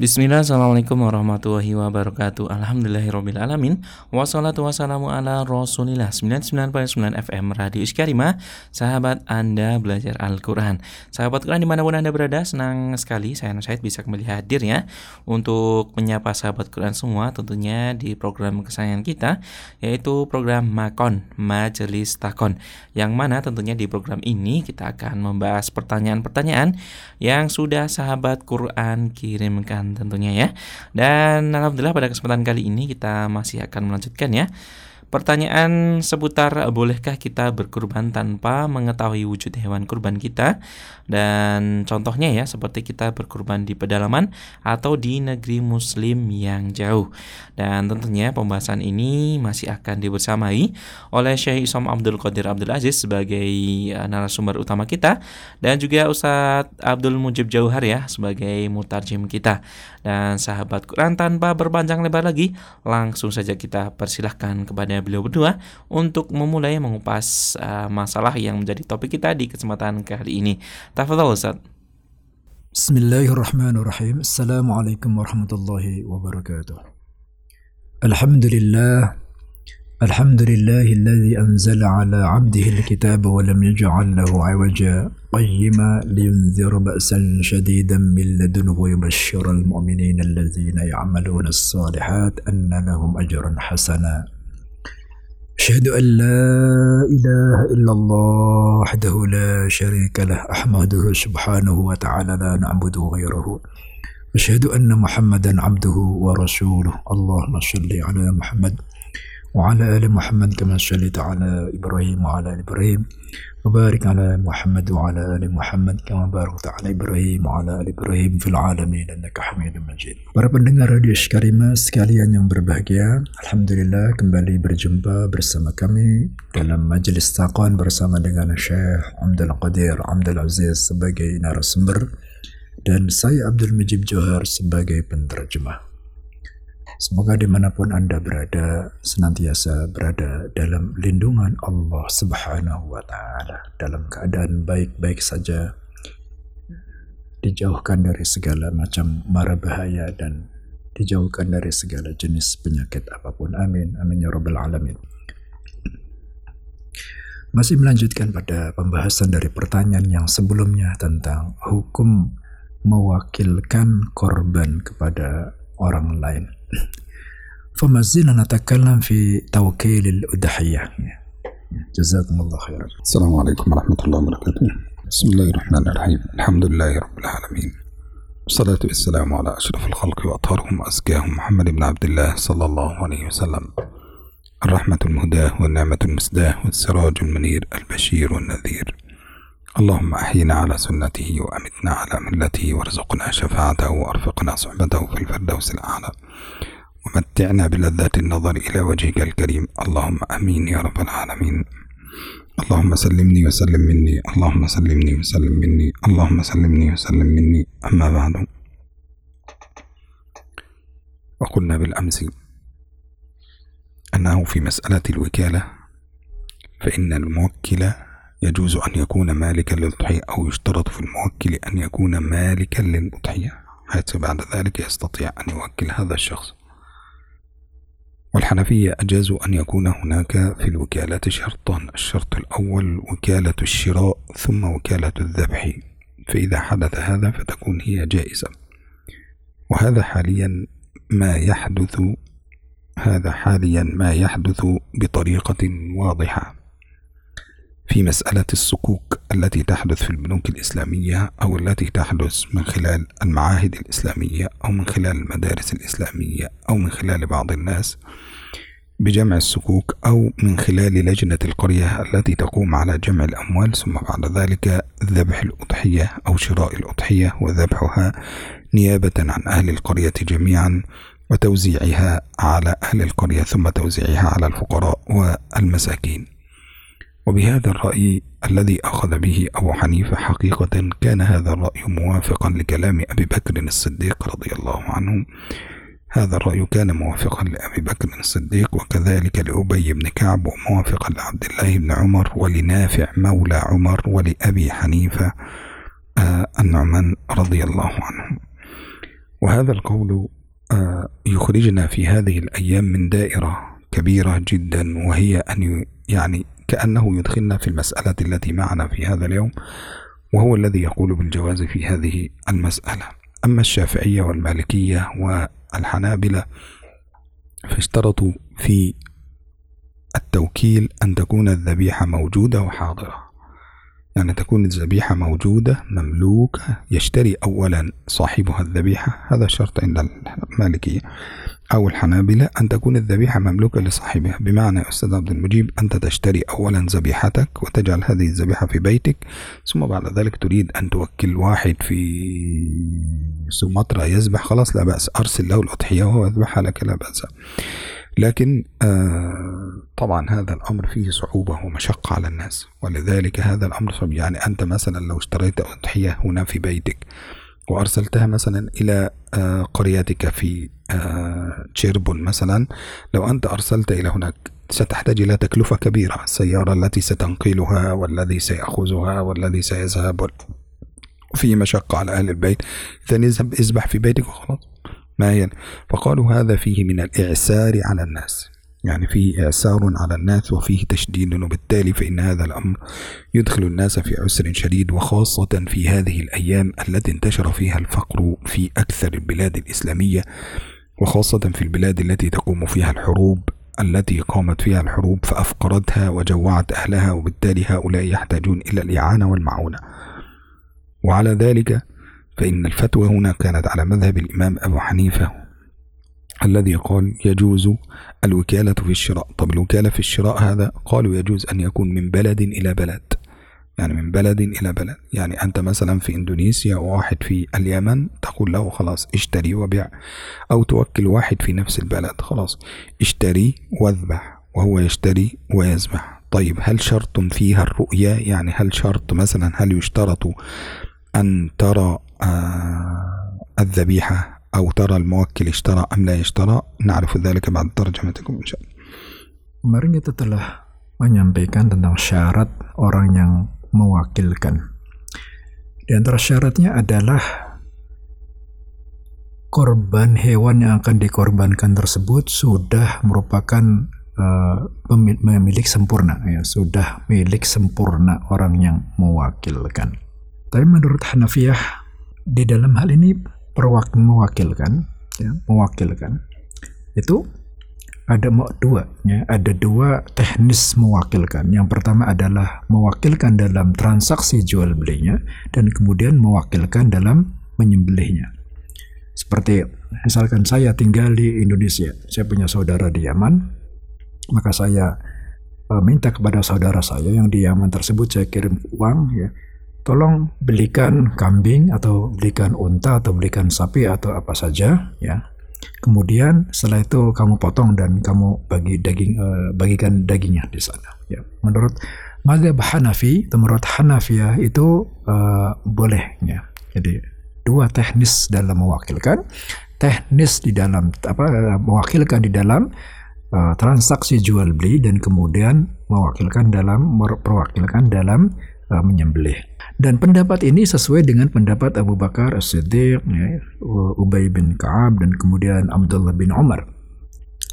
Bismillah, Assalamualaikum warahmatullahi wabarakatuh. Alhamdulillahirrabbilalamin. Wassalatu wassalamu ala rasulillah. 99.9 FM Radio Iskarima Sahabat Anda belajar Al-Quran. Sahabat Quran di mana pun Anda berada Senang sekali saya Nusaid bisa kembali hadir ya. Untuk menyapa sahabat Quran semua Tentunya di program kesayangan kita Yaitu program Makon Majelis Takon. Yang mana tentunya di program ini Kita akan membahas pertanyaan-pertanyaan Yang sudah sahabat Quran kirimkan tentunya ya. Dan alhamdulillah pada kesempatan kali ini kita masih akan melanjutkan ya Pertanyaan seputar bolehkah kita berkurban tanpa mengetahui wujud hewan kurban kita dan contohnya ya seperti kita berkurban di pedalaman atau di negeri muslim yang jauh. Dan tentunya pembahasan ini masih akan dibersamai oleh Syekh Isom Abdul Qadir Abdul Aziz sebagai uh, narasumber utama kita dan juga Ustadz Abdul Mujib Jauhar ya sebagai mutarjim kita. Dan sahabat Quran tanpa berpanjang lebar lagi langsung saja kita persilahkan kepada beliau berdua untuk memulai mengupas uh, masalah yang menjadi topik kita di kesempatan kali ini. Tafadhol Ustaz. Bismillahirrahmanirrahim. Assalamualaikum warahmatullahi wabarakatuh. Alhamdulillah الحمد لله الذي أنزل على عبده الكتاب ولم يجعل له عوجا قيما لينذر بأسا شديدا من لدنه ويبشر المؤمنين الذين يعملون الصالحات أن لهم أجرا حسنا أشهد أن لا إله إلا الله وحده لا شريك له أحمده سبحانه وتعالى لا نعبد غيره. أشهد أن محمدا عبده ورسوله. اللهم صل على محمد. وعلى آل محمد كما صليت على إبراهيم وعلى آل إبراهيم وبارك على محمد وعلى آل محمد كما باركت على إبراهيم وعلى آل إبراهيم في العالمين إنك حميد مجيد Para pendengar Radio Skarima sekalian yang berbahagia Alhamdulillah kembali berjumpa bersama kami dalam majelis taqwan bersama dengan Syekh Abdul Qadir Abdul Aziz sebagai narasumber dan saya Abdul Mujib Johar sebagai penterjemah. Semoga di mana pun Anda berada, senantiasa berada dalam lindungan Allah Subhanahu wa Ta'ala, dalam keadaan baik-baik saja, dijauhkan dari segala macam mara bahaya dan dijauhkan dari segala jenis penyakit apa pun. Amin. Amin ya Rabbal 'Alamin. Masih melanjutkan pada pembahasan dari pertanyaan yang sebelumnya tentang hukum mewakilkan korban kepada orang lain. فما زلنا نتكلم في توكيل الأضحية. جزاكم الله خيرا. السلام عليكم ورحمة الله وبركاته. بسم الله الرحمن الرحيم. الحمد لله رب العالمين. والصلاة والسلام على أشرف الخلق وأطهرهم وأزكاهم محمد بن عبد الله صلى الله عليه وسلم. الرحمة المهداة والنعمة المسداة والسراج المنير البشير والنذير. اللهم أحينا على سنته وأمتنا على ملته وارزقنا شفاعته وأرفقنا صحبته في الفردوس الأعلى. ومتعنا بلذات النظر إلى وجهك الكريم. اللهم أمين يا رب العالمين. اللهم سلمني وسلم مني. اللهم سلمني وسلم مني. اللهم سلمني وسلم مني. أما بعد. وقلنا بالأمس أنه في مسألة الوكالة فإن الموكل يجوز أن يكون مالكا للأضحية أو يشترط في الموكل أن يكون مالكا للأضحية حيث بعد ذلك يستطيع أن يوكل هذا الشخص. والحنفية أجازوا أن يكون هناك في الوكالة شرطان. الشرط الأول وكالة الشراء ثم وكالة الذبح. فإذا حدث هذا فتكون هي جائزة. وهذا حاليا ما يحدث هذا حاليا ما يحدث بطريقة واضحة. في مسألة الصكوك التي تحدث في البنوك الإسلامية أو التي تحدث من خلال المعاهد الإسلامية أو من خلال المدارس الإسلامية أو من خلال بعض الناس بجمع الصكوك أو من خلال لجنة القرية التي تقوم على جمع الأموال ثم بعد ذلك ذبح الأضحية أو شراء الأضحية وذبحها نيابة عن أهل القرية جميعا وتوزيعها على أهل القرية ثم توزيعها على الفقراء والمساكين. وبهذا الرأي الذي أخذ به أبو حنيفة حقيقة كان هذا الرأي موافقا لكلام أبي بكر الصديق رضي الله عنه. هذا الرأي كان موافقا لأبي بكر الصديق وكذلك لأبي بن كعب وموافقا لعبد الله بن عمر ولنافع مولى عمر ولأبي حنيفة آه النعمان رضي الله عنه. وهذا القول آه، يخرجنا في هذه الأيام من دائرة كبيرة جدا وهي أن يعني كأنه يدخلنا في المسألة التي معنا في هذا اليوم وهو الذي يقول بالجواز في هذه المسألة. أما الشافعية والمالكية والحنابلة فاشترطوا في التوكيل أن تكون الذبيحة موجودة وحاضرة. يعني تكون الذبيحة موجودة مملوكة يشتري أولا صاحبها الذبيحة هذا شرط عند المالكية. أو الحنابلة أن تكون الذبيحة مملوكة لصاحبها. بمعنى يا أستاذ عبد المجيب أنت تشتري أولا ذبيحتك وتجعل هذه الذبيحة في بيتك ثم بعد ذلك تريد أن توكل واحد في سومطرة يذبح خلاص لا بأس أرسل له الأضحية وهو يذبحها لك لا بأس. لكن آه طبعا هذا الأمر فيه صعوبة ومشقة على الناس ولذلك هذا الأمر صعب. يعني أنت مثلا لو اشتريت أضحية هنا في بيتك وأرسلتها مثلا إلى آه قريتك في آه تشيربون مثلا. لو أنت أرسلت إلى هناك ستحتاج إلى تكلفة كبيرة. السيارة التي ستنقلها والذي سيأخذها والذي سيذهب وفيه مشقة على أهل البيت. إذا اذهب اذبح في بيتك وخلاص. ما هي؟ فقالوا هذا فيه من الإعسار على الناس. يعني فيه إعسار على الناس وفيه تشديد وبالتالي فإن هذا الأمر يدخل الناس في عسر شديد وخاصة في هذه الأيام التي انتشر فيها الفقر في أكثر البلاد الإسلامية وخاصة في البلاد التي تقوم فيها الحروب التي قامت فيها الحروب فأفقرتها وجوعت أهلها وبالتالي هؤلاء يحتاجون إلى الإعانة والمعونة. وعلى ذلك فإن الفتوى هنا كانت على مذهب الإمام أبو حنيفة الذي قال يجوز الوكالة في الشراء. طب الوكالة في الشراء هذا قالوا يجوز أن يكون من بلد إلى بلد. يعني من بلد إلى بلد. يعني أنت مثلا في إندونيسيا وواحد في اليمن تقول له خلاص اشتري وبيع. أو توكل واحد في نفس البلد. خلاص اشتري واذبح. وهو يشتري ويذبح. طيب هل شرط فيها الرؤية؟ يعني هل شرط مثلا هل يشترط أن ترى آه الذبيحة؟ أو ترى الموكل اشترى أم لا اشترى نعرف ذلك بعد ترجمتكم إن شاء الله Kemarin kita telah menyampaikan tentang syarat orang yang mewakilkan. Di antara syaratnya adalah korban hewan yang akan dikorbankan tersebut sudah merupakan uh, pemilik sempurna ya, sudah milik sempurna orang yang mewakilkan. Tapi menurut Hanafiyah di dalam hal ini perwakil mewakilkan ya, mewakilkan itu ada dua ya ada dua teknis mewakilkan. Yang pertama adalah mewakilkan dalam transaksi jual belinya dan kemudian mewakilkan dalam menyembelihnya. Seperti misalkan saya tinggal di Indonesia saya punya saudara di Yaman maka saya uh, minta kepada saudara saya yang di Yaman tersebut saya kirim uang ya tolong belikan kambing atau belikan unta atau belikan sapi atau apa saja ya Kemudian setelah itu kamu potong dan kamu bagi daging uh, bagikan dagingnya di sana. Ya. Menurut mazhab Hanafi, menurut Hanafiyah itu uh, boleh ya. Jadi dua teknis dalam mewakilkan, teknis di dalam apa mewakilkan di dalam uh, transaksi jual beli dan kemudian mewakilkan dalam perwakilkan dalam uh, menyembelih. Dan pendapat ini sesuai dengan pendapat Abu Bakar As-Siddiq, ya, Ubay bin Ka'ab dan kemudian Abdullah bin Umar.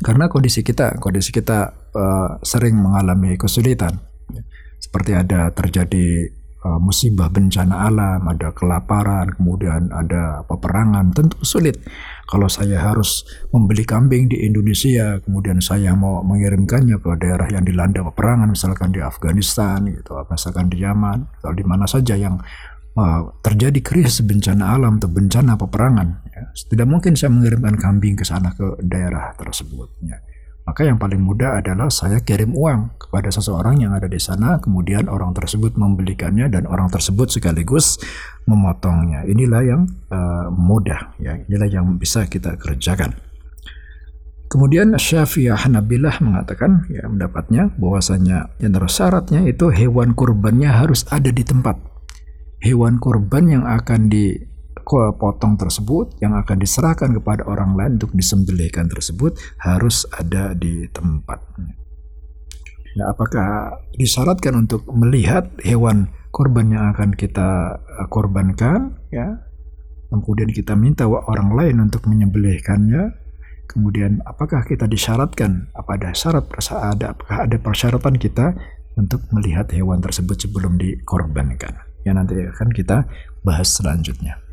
Karena kondisi kita, kondisi kita uh, sering mengalami kesulitan. Seperti ada terjadi uh, musibah bencana alam, ada kelaparan, kemudian ada peperangan, tentu sulit. Kalau saya harus membeli kambing di Indonesia, kemudian saya mau mengirimkannya ke daerah yang dilanda peperangan, misalkan di Afghanistan, gitu, misalkan di Yaman, atau di mana saja yang uh, terjadi krisis bencana alam atau bencana peperangan, ya, tidak mungkin saya mengirimkan kambing ke sana ke daerah tersebut. Ya. Maka yang paling mudah adalah saya kirim uang kepada seseorang yang ada di sana, kemudian orang tersebut membelikannya dan orang tersebut sekaligus memotongnya. Inilah yang uh, mudah, ya. Inilah yang bisa kita kerjakan. Kemudian Syafi'ah Hanabilah mengatakan ya mendapatnya bahwasanya yang syaratnya itu hewan kurbannya harus ada di tempat. Hewan kurban yang akan di potong tersebut yang akan diserahkan kepada orang lain untuk disembelihkan tersebut harus ada di tempat. Nah, apakah disyaratkan untuk melihat hewan korban yang akan kita korbankan? Ya, kemudian kita minta orang lain untuk menyembelihkannya, kemudian apakah kita disyaratkan apa ada syarat ada apakah ada persyaratan kita untuk melihat hewan tersebut sebelum dikorbankan ya nanti akan kita bahas selanjutnya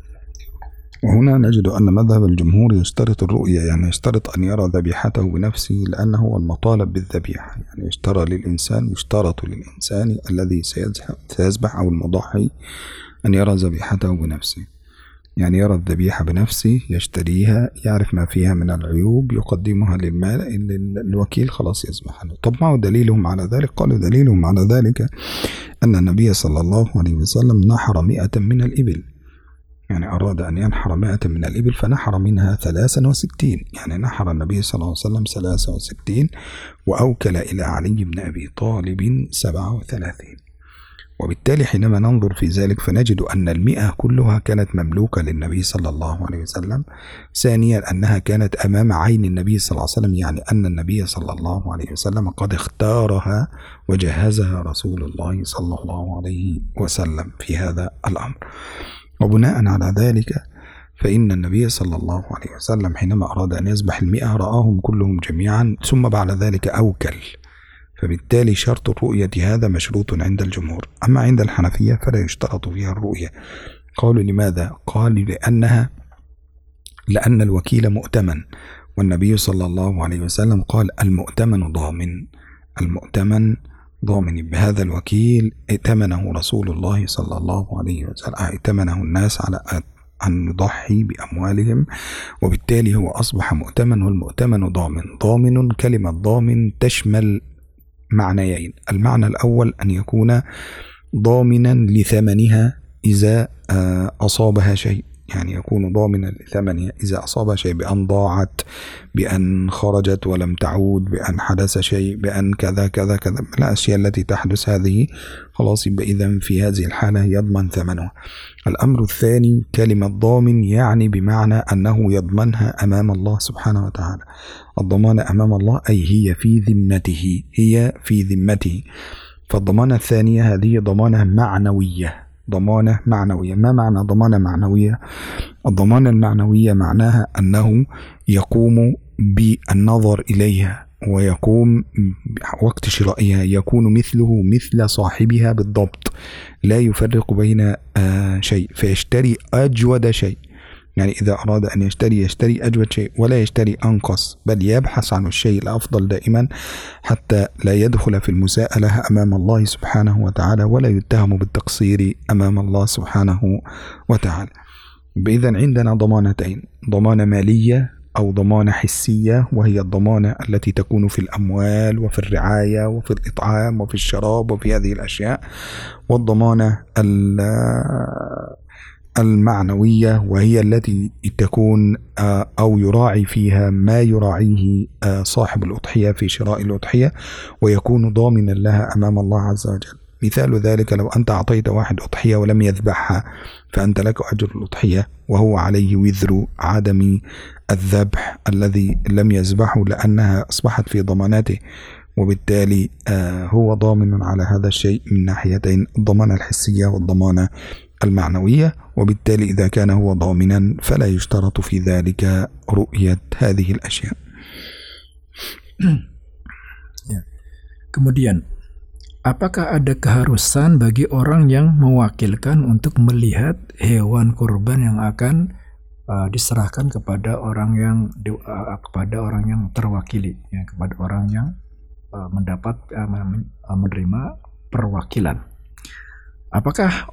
وهنا نجد أن مذهب الجمهور يشترط الرؤية يعني يشترط أن يرى ذبيحته بنفسه لأنه هو المطالب بالذبيحة يعني يشترى للإنسان يشترط للإنسان الذي سيذبح أو المضحي أن يرى ذبيحته بنفسه. يعني يرى الذبيحة بنفسه يشتريها يعرف ما فيها من العيوب يقدمها للمال الوكيل خلاص يذبح طب ما هو دليلهم على ذلك؟ قالوا دليلهم على ذلك أن النبي صلى الله عليه وسلم نحر مئة من الإبل. يعني أراد أن ينحر مائة من الإبل فنحر منها ثلاثا وستين. يعني نحر النبي صلى الله عليه وسلم ثلاثة وستين وأوكل إلى علي بن أبي طالب سبعة وثلاثين. وبالتالي حينما ننظر في ذلك فنجد أن المئة كلها كانت مملوكة للنبي صلى الله عليه وسلم ثانيا أنها كانت أمام عين النبي صلى الله عليه وسلم يعني أن النبي صلى الله عليه وسلم قد اختارها وجهزها رسول الله صلى الله عليه وسلم في هذا الأمر. وبناء على ذلك فإن النبي صلى الله عليه وسلم حينما أراد أن يذبح المئة رآهم كلهم جميعا ثم بعد ذلك أوكل. فبالتالي شرط الرؤية هذا مشروط عند الجمهور. أما عند الحنفية فلا يشترط فيها الرؤية. قالوا لماذا؟ قالوا لأنها لأن الوكيل مؤتمن. والنبي صلى الله عليه وسلم قال المؤتمن ضامن. المؤتمن ضامن بهذا الوكيل ائتمنه رسول الله صلى الله عليه وسلم ائتمنه الناس على أن يضحي بأموالهم وبالتالي هو أصبح مؤتمن والمؤتمن ضامن. ضامن كلمة ضامن تشمل معنيين. المعنى الأول أن يكون ضامنا لثمنها إذا آه، أصابها شيء. يعني يكون ضامنا لثمنها إذا أصاب شيء بأن ضاعت بأن خرجت ولم تعود بأن حدث شيء بأن كذا كذا كذا. الأشياء التي تحدث هذه خلاص إذا في هذه الحالة يضمن ثمنها. الأمر الثاني كلمة ضامن يعني بمعنى أنه يضمنها أمام الله سبحانه وتعالى. الضمان أمام الله أي هي في ذمته هي في ذمته. فالضمانة الثانية هذه ضمانة معنوية. ضمانة معنوية. ما معنى ضمانة معنوية؟ الضمانة المعنوية معناها أنه يقوم بالنظر إليها ويقوم وقت شرائها يكون مثله مثل صاحبها بالضبط. لا يفرق بين آه، شيء. فيشتري أجود شيء. يعني إذا أراد أن يشتري يشتري أجود شيء ولا يشتري أنقص بل يبحث عن الشيء الأفضل دائما حتى لا يدخل في المساءلة أمام الله سبحانه وتعالى ولا يتهم بالتقصير أمام الله سبحانه وتعالى. إذا عندنا ضمانتين ضمانة مالية أو ضمانة حسية وهي الضمانة التي تكون في الأموال وفي الرعاية وفي الإطعام وفي الشراب وفي هذه الأشياء والضمانة المعنوية وهي التي تكون آه، أو يراعي فيها ما يراعيه آه، صاحب الأضحية في شراء الأضحية ويكون ضامنا لها أمام الله عز وجل. مثال ذلك لو أنت أعطيت واحد أضحية ولم يذبحها فأنت لك أجر الأضحية وهو عليه وزر عدم الذبح الذي لم يذبحه لأنها أصبحت في ضماناته. وبالتالي آه، هو ضامن على هذا الشيء من ناحيتين الضمانة الحسية والضمانة المعنوية وبالتالي إذا كان هو ضامنا فلا يشترط في ذلك رؤية هذه الأشياء ya. Kemudian, apakah ada keharusan bagi orang yang mewakilkan untuk melihat hewan kurban yang akan uh, diserahkan kepada orang yang uh, kepada orang yang terwakili, ya, kepada orang yang uh, mendapat uh, menerima perwakilan? Apakah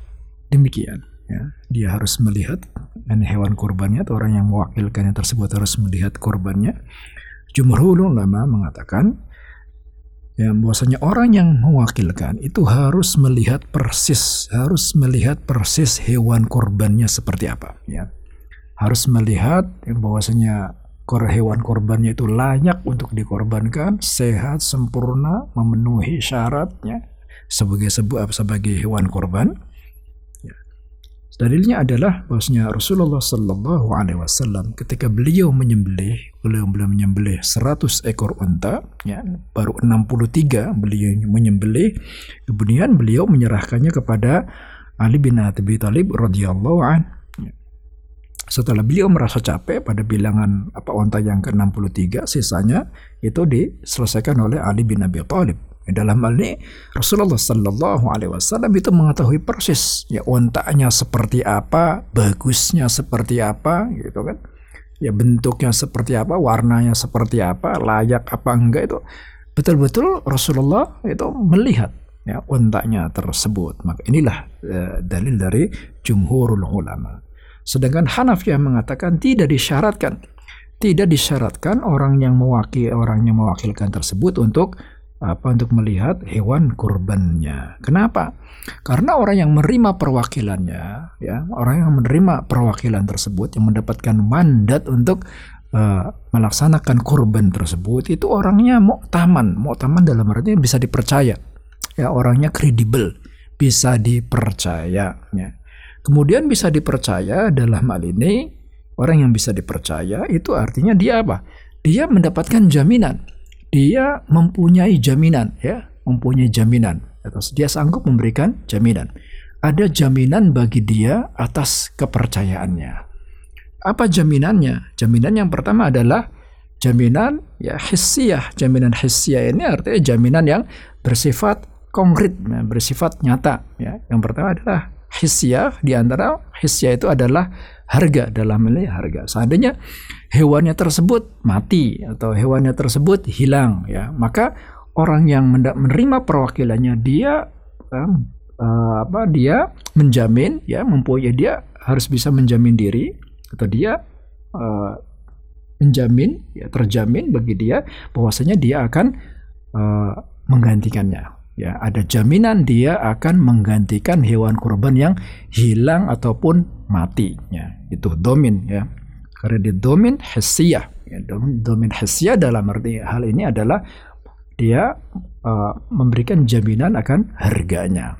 demikian ya. Dia harus melihat dan hewan kurbannya atau orang yang mewakilkannya tersebut harus melihat kurbannya jumhur ulama mengatakan ya bahwasanya orang yang mewakilkan itu harus melihat persis harus melihat persis hewan kurbannya seperti apa ya. Harus melihat bahwasanya hewan kurbannya itu layak untuk dikorbankan sehat sempurna memenuhi syaratnya sebagai sebuah sebagai hewan kurban Dalilnya adalah bahwasanya Rasulullah Shallallahu Alaihi Wasallam ketika beliau menyembelih, beliau belum menyembelih 100 ekor unta, ya, baru 63 beliau menyembelih, kemudian beliau menyerahkannya kepada Ali bin Abi Thalib radhiyallahu an. Setelah beliau merasa capek pada bilangan apa onta yang ke-63 sisanya itu diselesaikan oleh Ali bin Abi Thalib dalam hal ini Rasulullah Sallallahu Alaihi Wasallam itu mengetahui persis ya ontanya seperti apa bagusnya seperti apa gitu kan. Ya bentuknya seperti apa warnanya seperti apa layak apa enggak itu betul-betul Rasulullah itu melihat ya ontanya tersebut. Maka inilah uh, dalil dari jumhurul ulama. Sedangkan Hanafiyah mengatakan tidak disyaratkan. Tidak disyaratkan orang yang mewakili orang yang mewakilkan tersebut untuk apa untuk melihat hewan kurbannya. Kenapa? Karena orang yang menerima perwakilannya, ya orang yang menerima perwakilan tersebut yang mendapatkan mandat untuk uh, melaksanakan kurban tersebut itu orangnya muktaman, muktaman dalam artinya bisa dipercaya, ya orangnya kredibel, bisa dipercaya. Ya. Kemudian bisa dipercaya dalam hal ini orang yang bisa dipercaya itu artinya dia apa? Dia mendapatkan jaminan. Dia mempunyai jaminan ya, mempunyai jaminan atau dia sanggup memberikan jaminan. Ada jaminan bagi dia atas kepercayaannya. Apa jaminannya? Jaminan yang pertama adalah jaminan ya hissiyah. Jaminan hissiyah ini artinya jaminan yang bersifat konkret, ya, bersifat nyata. Ya. Yang pertama adalah hisya di antara hisya itu adalah harga dalam nilai harga. Seandainya hewannya tersebut mati atau hewannya tersebut hilang ya, maka orang yang menerima perwakilannya dia um, uh, apa dia menjamin ya mempunyai dia harus bisa menjamin diri atau dia uh, menjamin ya terjamin bagi dia bahwasanya dia akan uh, menggantikannya ya ada jaminan dia akan menggantikan hewan kurban yang hilang ataupun mati. Ya itu domin ya. Karena di domin hesiyah ya, domin, domin hesiyah dalam arti hal ini adalah dia uh, memberikan jaminan akan harganya.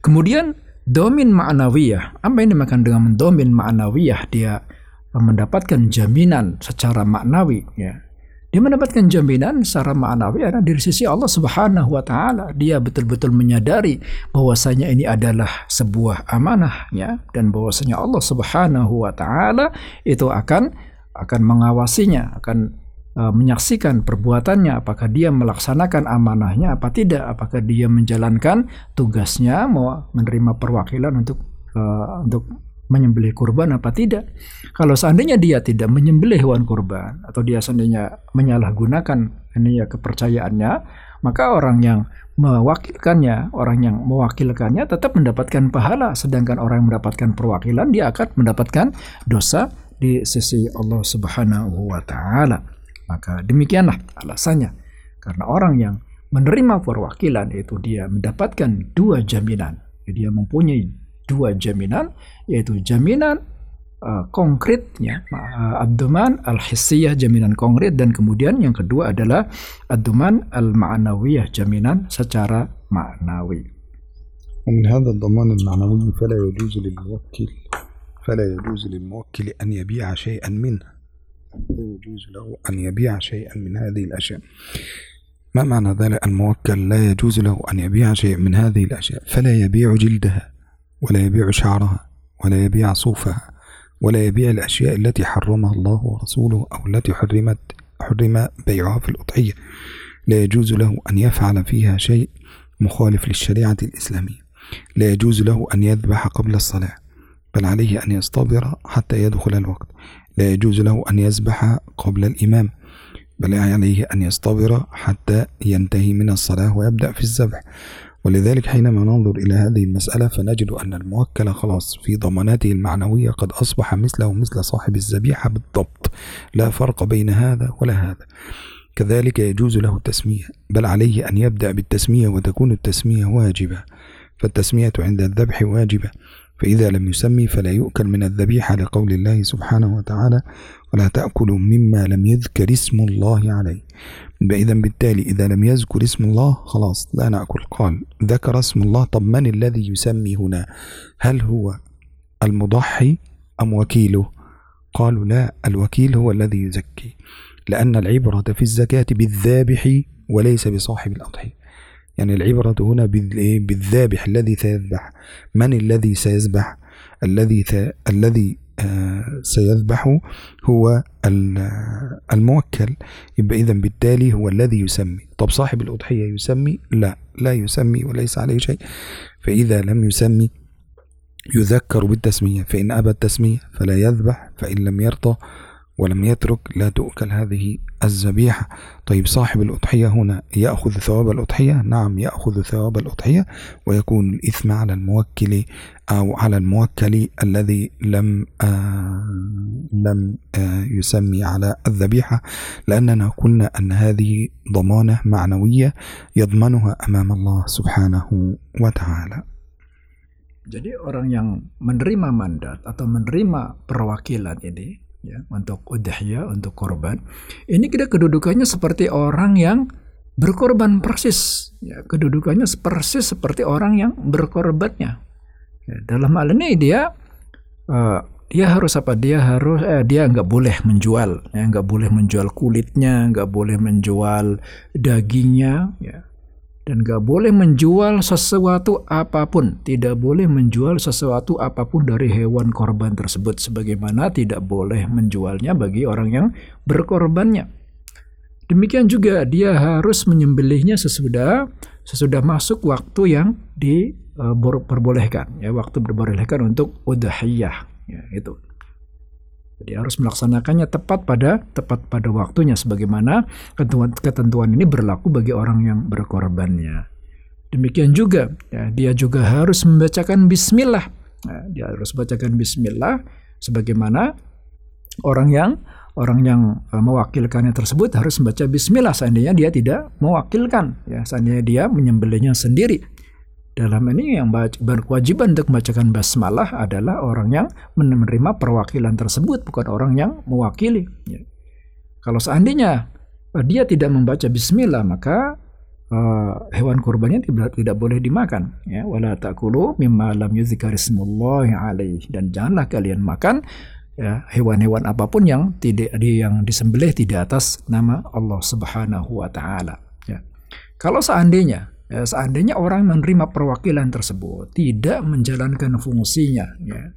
Kemudian domin ma'nawiyah. Apa yang dimakan dengan domin ma'nawiyah? Dia mendapatkan jaminan secara maknawi ya dia mendapatkan jaminan secara ma'nawi ada dari sisi Allah Subhanahu wa taala. Dia betul-betul menyadari bahwasanya ini adalah sebuah amanah ya. Dan bahwasanya Allah Subhanahu wa taala itu akan akan mengawasinya, akan uh, menyaksikan perbuatannya. Apakah dia melaksanakan amanahnya apa tidak, apakah dia menjalankan tugasnya mau menerima perwakilan untuk uh, untuk menyembelih kurban apa tidak. Kalau seandainya dia tidak menyembelih hewan kurban atau dia seandainya menyalahgunakan ini ya kepercayaannya, maka orang yang mewakilkannya, orang yang mewakilkannya tetap mendapatkan pahala, sedangkan orang yang mendapatkan perwakilan dia akan mendapatkan dosa di sisi Allah Subhanahu wa taala. Maka demikianlah alasannya. Karena orang yang menerima perwakilan itu dia mendapatkan dua jaminan. Dia mempunyai dua jaminan yaitu jaminan uh, konkretnya uh, ad-duman al-hissiyah jaminan konkret dan kemudian yang kedua adalah ad-duman al-ma'nawiyah jaminan secara maknawi. ومن هذا الضمان المعنوي فلا يجوز للموكل فلا يجوز للموكل أن يبيع شيئا منه لا يجوز له أن يبيع شيئا من هذه الأشياء ما معنى ذلك الموكل لا يجوز له أن يبيع شيء من هذه الأشياء فلا يبيع جلدها ولا يبيع شعرها ولا يبيع صوفها ولا يبيع الأشياء التي حرمها الله ورسوله أو التي حرمت حرم بيعها في الأضحية. لا يجوز له أن يفعل فيها شيء مخالف للشريعة الإسلامية. لا يجوز له أن يذبح قبل الصلاة بل عليه أن يصطبر حتى يدخل الوقت. لا يجوز له أن يذبح قبل الإمام بل عليه أن يصطبر حتى ينتهي من الصلاة ويبدأ في الذبح. ولذلك حينما ننظر إلى هذه المسألة فنجد أن الموكل خلاص في ضماناته المعنوية قد أصبح مثله مثل صاحب الذبيحة بالضبط. لا فرق بين هذا ولا هذا. كذلك يجوز له التسمية بل عليه أن يبدأ بالتسمية وتكون التسمية واجبة. فالتسمية عند الذبح واجبة فإذا لم يسمي فلا يؤكل من الذبيحة لقول الله سبحانه وتعالى ولا تأكلوا مما لم يذكر اسم الله عليه. إذا بالتالي إذا لم يذكر اسم الله خلاص لا نأكل. قال ذكر اسم الله طب من الذي يسمي هنا؟ هل هو المضحي أم وكيله؟ قالوا لا الوكيل هو الذي يزكي لأن العبرة في الزكاة بالذابح وليس بصاحب الأضحية يعني العبرة هنا بالذابح الذي سيذبح. من الذي سيذبح؟ الذي. الذي سيذبح هو ال- الموكل. يبقى إذا بالتالي هو الذي يسمي. طب صاحب الأضحية يسمي؟ لا لا يسمي وليس عليه شيء. فإذا لم يسمي يذكر بالتسمية. فإن أبى التسمية فلا يذبح فإن لم يرضى ولم يترك لا تؤكل هذه الذبيحة. طيب صاحب الأضحية هنا يأخذ ثواب الأضحية؟ نعم يأخذ ثواب الأضحية ويكون الإثم على الموكل أو على الموكل الذي لم آه لم آه يسمي على الذبيحة. لأننا قلنا أن هذه ضمانة معنوية يضمنها أمام الله سبحانه وتعالى. Jadi orang yang menerima mandat atau menerima perwakilan ini ya untuk udhiyah untuk korban. Ini kita kedudukannya seperti orang yang berkorban persis. Ya kedudukannya persis seperti orang yang berkorbannya. Ya, dalam hal ini dia eh, dia harus apa? Dia harus eh, dia nggak boleh menjual ya nggak boleh menjual kulitnya nggak boleh menjual dagingnya ya dan nggak boleh menjual sesuatu apa pun, tidak boleh menjual sesuatu apa pun dari hewan korban tersebut, sebagaimana tidak boleh menjualnya bagi orang yang berkorbannya. Demikian juga dia harus menyembelihnya sesudah sesudah masuk waktu yang diperbolehkan, ya waktu diperbolehkan untuk udhiyah, ya itu. Jadi harus melaksanakannya tepat pada tepat pada waktunya sebagaimana ketentuan, ketentuan ini berlaku bagi orang yang berkorbannya. Demikian juga ya, dia juga harus membacakan bismillah. Nah, dia harus bacakan bismillah sebagaimana orang yang orang yang uh, mewakilkannya tersebut harus membaca bismillah seandainya dia tidak mewakilkan ya seandainya dia menyembelihnya sendiri. Dalam ini yang berkewajiban untuk membacakan basmalah adalah orang yang menerima perwakilan tersebut, bukan orang yang mewakili. Ya. Kalau seandainya uh, dia tidak membaca bismillah, maka uh, hewan kurbannya tidak, tidak boleh dimakan. Ya, wala takulu mimma lam yuzkarismullahi alaih dan janganlah kalian makan ya hewan-hewan apa pun yang tidak yang disembelih tidak atas nama Allah Subhanahu wa taala. Ya. Kalau seandainya ya, seandainya orang menerima perwakilan tersebut tidak menjalankan fungsinya ya.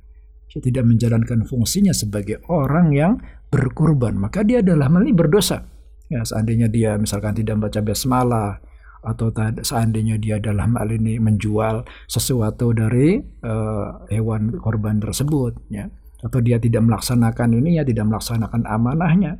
Tidak menjalankan fungsinya sebagai orang yang berkorban maka dia adalah meli berdosa. Ya seandainya dia misalkan tidak membaca basmalah atau seandainya dia dalam hal ini menjual sesuatu dari uh, hewan korban tersebut ya. Atau dia tidak melaksanakan ini ya tidak melaksanakan amanahnya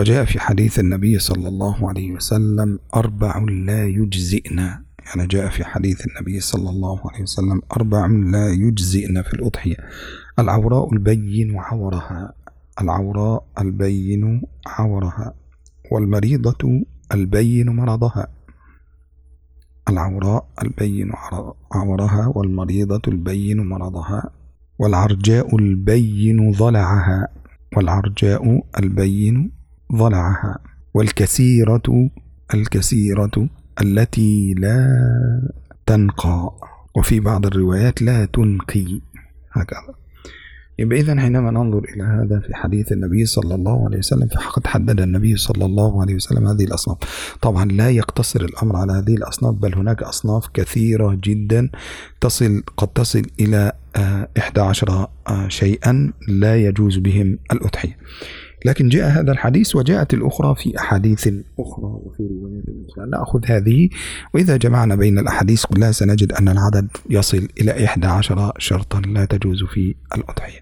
وجاء في حديث النبي صلى الله عليه وسلم أربع لا يجزئن. يعني جاء في حديث النبي صلى الله عليه وسلم أربع لا يجزئن في الأضحية. العوراء البين عورها العوراء البين عورها والمريضة البين مرضها. العوراء البين عورها والمريضة البين مرضها. والعرجاء البين ضلعها. والعرجاء البين ضلعها. والكثيرة الكثيرة التي لا تنقى. وفي بعض الروايات لا تنقي. هكذا. يبقى إذا حينما ننظر إلى هذا في حديث النبي صلى الله عليه وسلم فقد حدد النبي صلى الله عليه وسلم هذه الأصناف. طبعا لا يقتصر الأمر على هذه الأصناف بل هناك أصناف كثيرة جدا تصل قد تصل إلى إحدى عشر شيئا لا يجوز بهم الأضحية. لكن جاء هذا الحديث وجاءت الأخرى في أحاديث أخرى وفي روايات أخرى. نأخذ هذه وإذا جمعنا بين الأحاديث كلها سنجد أن العدد يصل إلى إحدى عشر شرطا لا تجوز في الأضحية.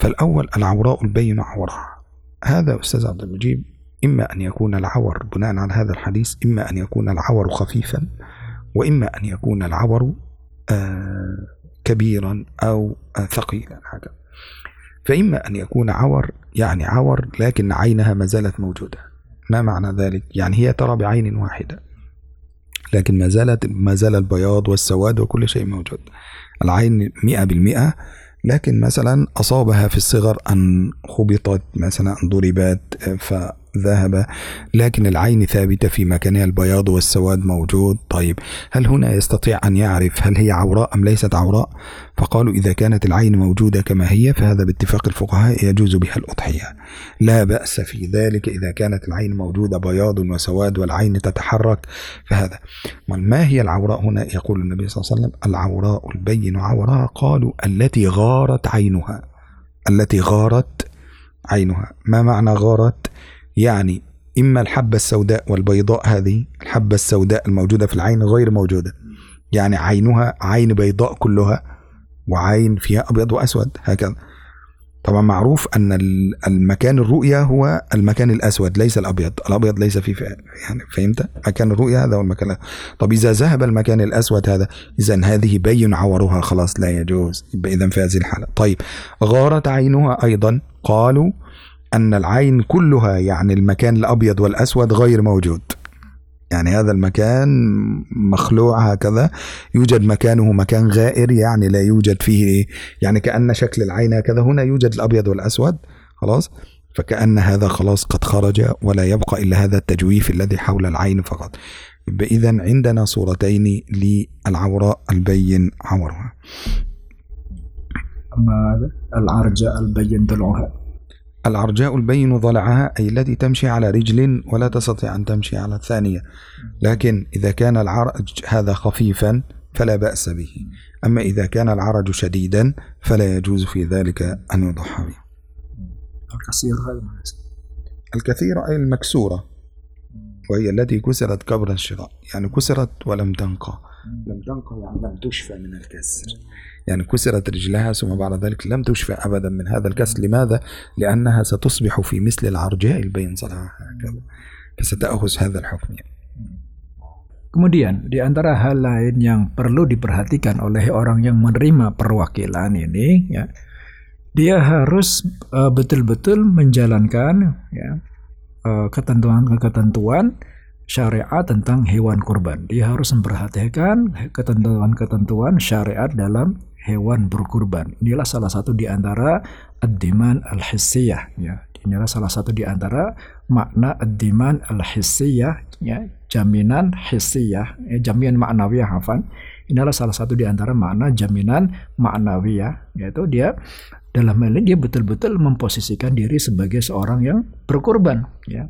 فالأول العوراء البين عورها هذا أستاذ عبد المجيب إما أن يكون العور بناء على هذا الحديث إما أن يكون العور خفيفا وإما أن يكون العور آه كبيرا أو آه ثقيلا هكذا. فإما أن يكون عور يعني عور لكن عينها ما زالت موجودة. ما معنى ذلك؟ يعني هي ترى بعين واحدة. لكن ما زالت ما زال البياض والسواد وكل شيء موجود. العين مئة بالمئة. لكن مثلا أصابها في الصغر أن خبطت مثلا أن ضربت فذهب لكن العين ثابتة في مكانها البياض والسواد موجود. طيب هل هنا يستطيع أن يعرف هل هي عوراء أم ليست عوراء؟ فقالوا إذا كانت العين موجودة كما هي فهذا باتفاق الفقهاء يجوز بها الأضحية. لا بأس في ذلك إذا كانت العين موجودة بياض وسواد والعين تتحرك فهذا. ما هي العوراء هنا؟ يقول النبي صلى الله عليه وسلم العوراء البين عوراء قالوا التي غارت عينها. التي غارت عينها. ما معنى غارت؟ يعني إما الحبة السوداء والبيضاء هذه الحبة السوداء الموجودة في العين غير موجودة. يعني عينها عين بيضاء كلها وعين فيها أبيض وأسود هكذا. طبعا معروف أن المكان الرؤية هو المكان الأسود ليس الأبيض. الأبيض ليس فيه يعني فهمت؟ مكان الرؤية هذا هو المكان طب إذا ذهب المكان الأسود هذا إذا هذه بين عورها خلاص لا يجوز إذا في هذه الحالة. طيب غارت عينها أيضا قالوا أن العين كلها يعني المكان الأبيض والأسود غير موجود. يعني هذا المكان مخلوع هكذا. يوجد مكانه مكان غائر يعني لا يوجد فيه يعني كأن شكل العين هكذا. هنا يوجد الأبيض والأسود خلاص. فكأن هذا خلاص قد خرج ولا يبقى إلا هذا التجويف الذي حول العين فقط. إذا عندنا صورتين للعوراء البين عورها أما العرجاء البين ضلعها العرجاء البين ضلعها أي التي تمشي على رجل ولا تستطيع أن تمشي على الثانية. لكن إذا كان العرج هذا خفيفا فلا بأس به. أما إذا كان العرج شديدا فلا يجوز في ذلك أن يضحى به. الكثير الكثير أي المكسورة وهي التي كسرت قبل الشراء. يعني كسرت ولم تنقى. لم تنقى يعني لم تشفى من الكسر يعني كسرت رجلها ثم بعد ذلك لم تشفى أبدا من هذا الكسر لماذا؟ لأنها ستصبح في مثل العرجاء البين صلاحها هكذا فستأخذ هذا الحكم Kemudian di antara hal lain yang perlu diperhatikan oleh orang yang menerima perwakilan ini ya dia harus betul-betul uh, menjalankan ya ketentuan-ketentuan uh, syariat tentang hewan kurban. Dia harus memperhatikan ketentuan-ketentuan syariat dalam hewan berkurban. Inilah salah satu di antara ad-diman al-hissiyah ya. Inilah salah satu di antara makna ad-diman al-hissiyah ya, jaminan hissiyah, ya, jaminan maknawiyah hafan. Inilah salah satu di antara makna jaminan maknawiyah yaitu dia dalam hal ini dia betul-betul memposisikan diri sebagai seorang yang berkurban ya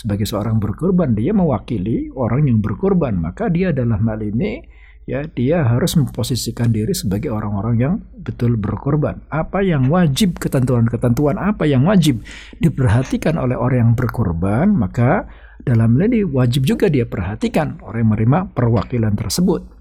sebagai seorang berkorban dia mewakili orang yang berkorban maka dia dalam hal ini ya dia harus memposisikan diri sebagai orang-orang yang betul berkorban. Apa yang wajib ketentuan-ketentuan apa yang wajib diperhatikan oleh orang yang berkorban, maka dalam ini wajib juga dia perhatikan orang yang menerima perwakilan tersebut.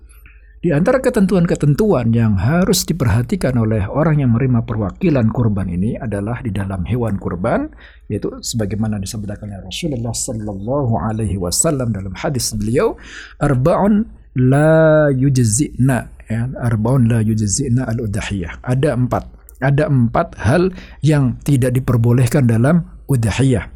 Di antara ketentuan-ketentuan yang harus diperhatikan oleh orang yang menerima perwakilan kurban ini adalah di dalam hewan kurban, yaitu sebagaimana disebutkan oleh Rasulullah Sallallahu Alaihi Wasallam dalam hadis beliau, arbaun la yujzina ya arbaun la yujzina al udahiyah ada empat ada empat hal yang tidak diperbolehkan dalam udahiyah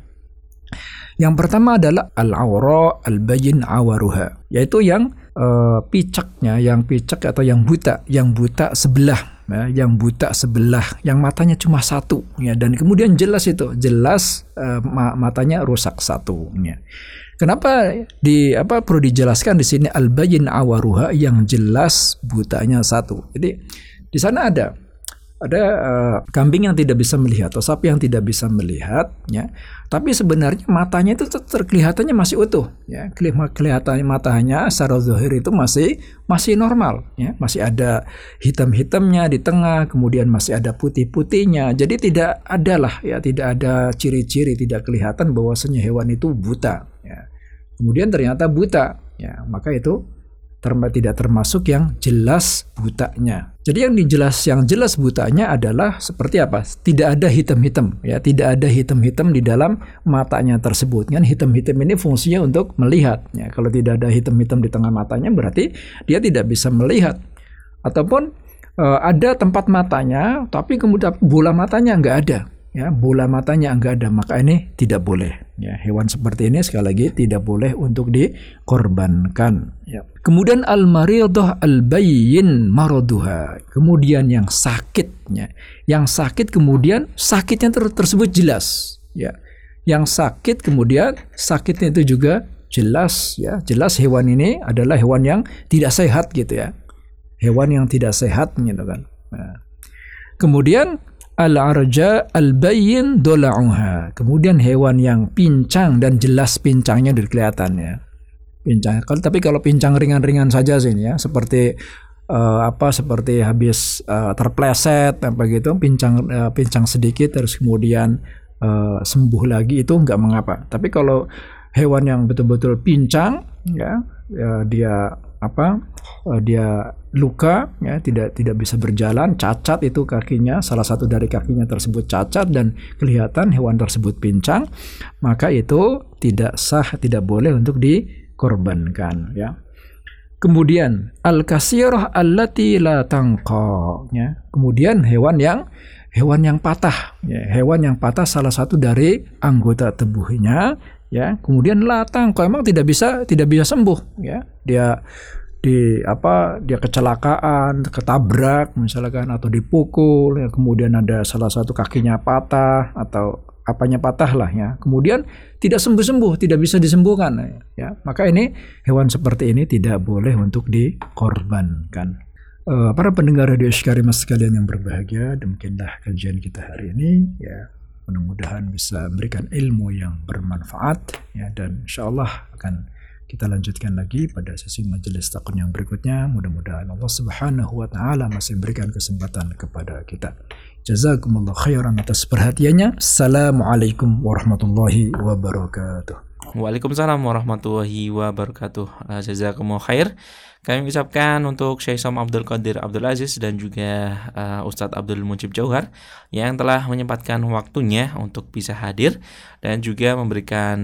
yang pertama adalah al-awra al-bayin awaruha yaitu yang uh, picaknya yang picak atau yang buta yang buta sebelah ya, yang buta sebelah yang matanya cuma satu ya dan kemudian jelas itu jelas uh, matanya rusak satu ya Kenapa di apa perlu dijelaskan di sini al-bayin awaruha yang jelas butanya satu. Jadi di sana ada ada uh, kambing yang tidak bisa melihat atau sapi yang tidak bisa melihat ya. Tapi sebenarnya matanya itu terkelihatannya masih utuh ya. Kelihatannya matanya secara zahir itu masih masih normal ya. Masih ada hitam-hitamnya di tengah kemudian masih ada putih-putihnya. Jadi tidak ada lah ya tidak ada ciri-ciri tidak kelihatan bahwasanya hewan itu buta ya. Kemudian ternyata buta ya. Maka itu term tidak termasuk yang jelas butanya. Jadi yang dijelas yang jelas butanya adalah seperti apa? Tidak ada hitam-hitam ya, tidak ada hitam-hitam di dalam matanya tersebut. Kan hitam-hitam ini fungsinya untuk melihat ya. Kalau tidak ada hitam-hitam di tengah matanya berarti dia tidak bisa melihat. Ataupun uh, ada tempat matanya tapi kemudian bola matanya nggak ada ya bola matanya enggak ada maka ini tidak boleh. Ya hewan seperti ini sekali lagi tidak boleh untuk dikorbankan. Ya. Kemudian al maridah al bayyin maraduha kemudian yang sakitnya. Yang sakit kemudian sakitnya ter tersebut jelas. Ya. Yang sakit kemudian sakitnya itu juga jelas ya. Jelas hewan ini adalah hewan yang tidak sehat gitu ya. Hewan yang tidak sehat gitu kan. Nah. kemudian al-arja al-bayyin dola'uha. Kemudian hewan yang pincang dan jelas pincangnya dari kelihatannya. Pincang. Tapi kalau pincang ringan-ringan saja sih ya, seperti uh, apa seperti habis uh, terpleset apa gitu, pincang uh, pincang sedikit terus kemudian uh, sembuh lagi itu nggak mengapa. Tapi kalau hewan yang betul-betul pincang ya, ya dia apa uh, dia luka ya tidak tidak bisa berjalan cacat itu kakinya salah satu dari kakinya tersebut cacat dan kelihatan hewan tersebut pincang maka itu tidak sah tidak boleh untuk dikorbankan ya. Kemudian al kasirah allati la tangqa ya. Kemudian hewan yang hewan yang patah ya. Hewan yang patah salah satu dari anggota tubuhnya ya. Kemudian latang kok emang tidak bisa tidak bisa sembuh ya. Dia di apa dia kecelakaan ketabrak misalkan atau dipukul ya kemudian ada salah satu kakinya patah atau apanya patah lah ya. Kemudian tidak sembuh sembuh tidak bisa disembuhkan ya. Maka ini hewan seperti ini tidak boleh untuk dikorbankan. Uh, para pendengar radio Syarimas sekalian yang berbahagia demikianlah kajian kita hari ini ya. Mudah-mudahan bisa memberikan ilmu yang bermanfaat ya dan insya Allah akan kita lanjutkan lagi pada sesi majelis takun yang berikutnya. Mudah-mudahan Allah Subhanahu wa taala masih memberikan kesempatan kepada kita. Jazakumullah khairan atas perhatiannya. Assalamualaikum warahmatullahi wabarakatuh Waalaikumsalam warahmatullahi wabarakatuh. Jazakumullah khair. Kami ucapkan untuk Syekh Som Abdul Qadir Abdul Aziz dan juga uh, Ustadz Abdul Mujib Jauhar yang telah menyempatkan waktunya untuk bisa hadir dan juga memberikan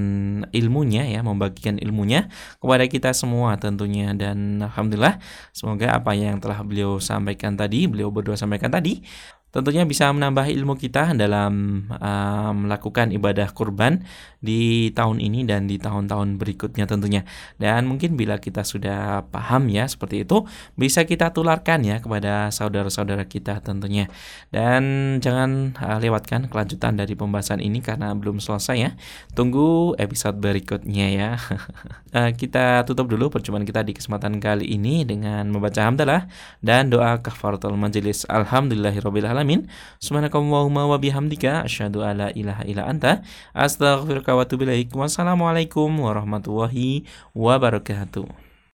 ilmunya ya, membagikan ilmunya kepada kita semua tentunya dan alhamdulillah semoga apa yang telah beliau sampaikan tadi, beliau berdua sampaikan tadi tentunya bisa menambah ilmu kita dalam uh, melakukan ibadah kurban di tahun ini dan di tahun-tahun berikutnya tentunya. Dan mungkin bila kita sudah paham ya seperti itu, bisa kita tularkan ya kepada saudara-saudara kita tentunya. Dan jangan uh, lewatkan kelanjutan dari pembahasan ini karena belum selesai ya. Tunggu episode berikutnya ya. uh, kita tutup dulu perjumpaan kita di kesempatan kali ini dengan membaca hamdalah dan doa kafaratul majelis. Alhamdulillahirabbil alamin. Subhanakallahumma wa bihamdika asyhadu alla ilaha illa anta astaghfiruka wa atubu ilaik. Wassalamualaikum warahmatullahi wabarakatuh.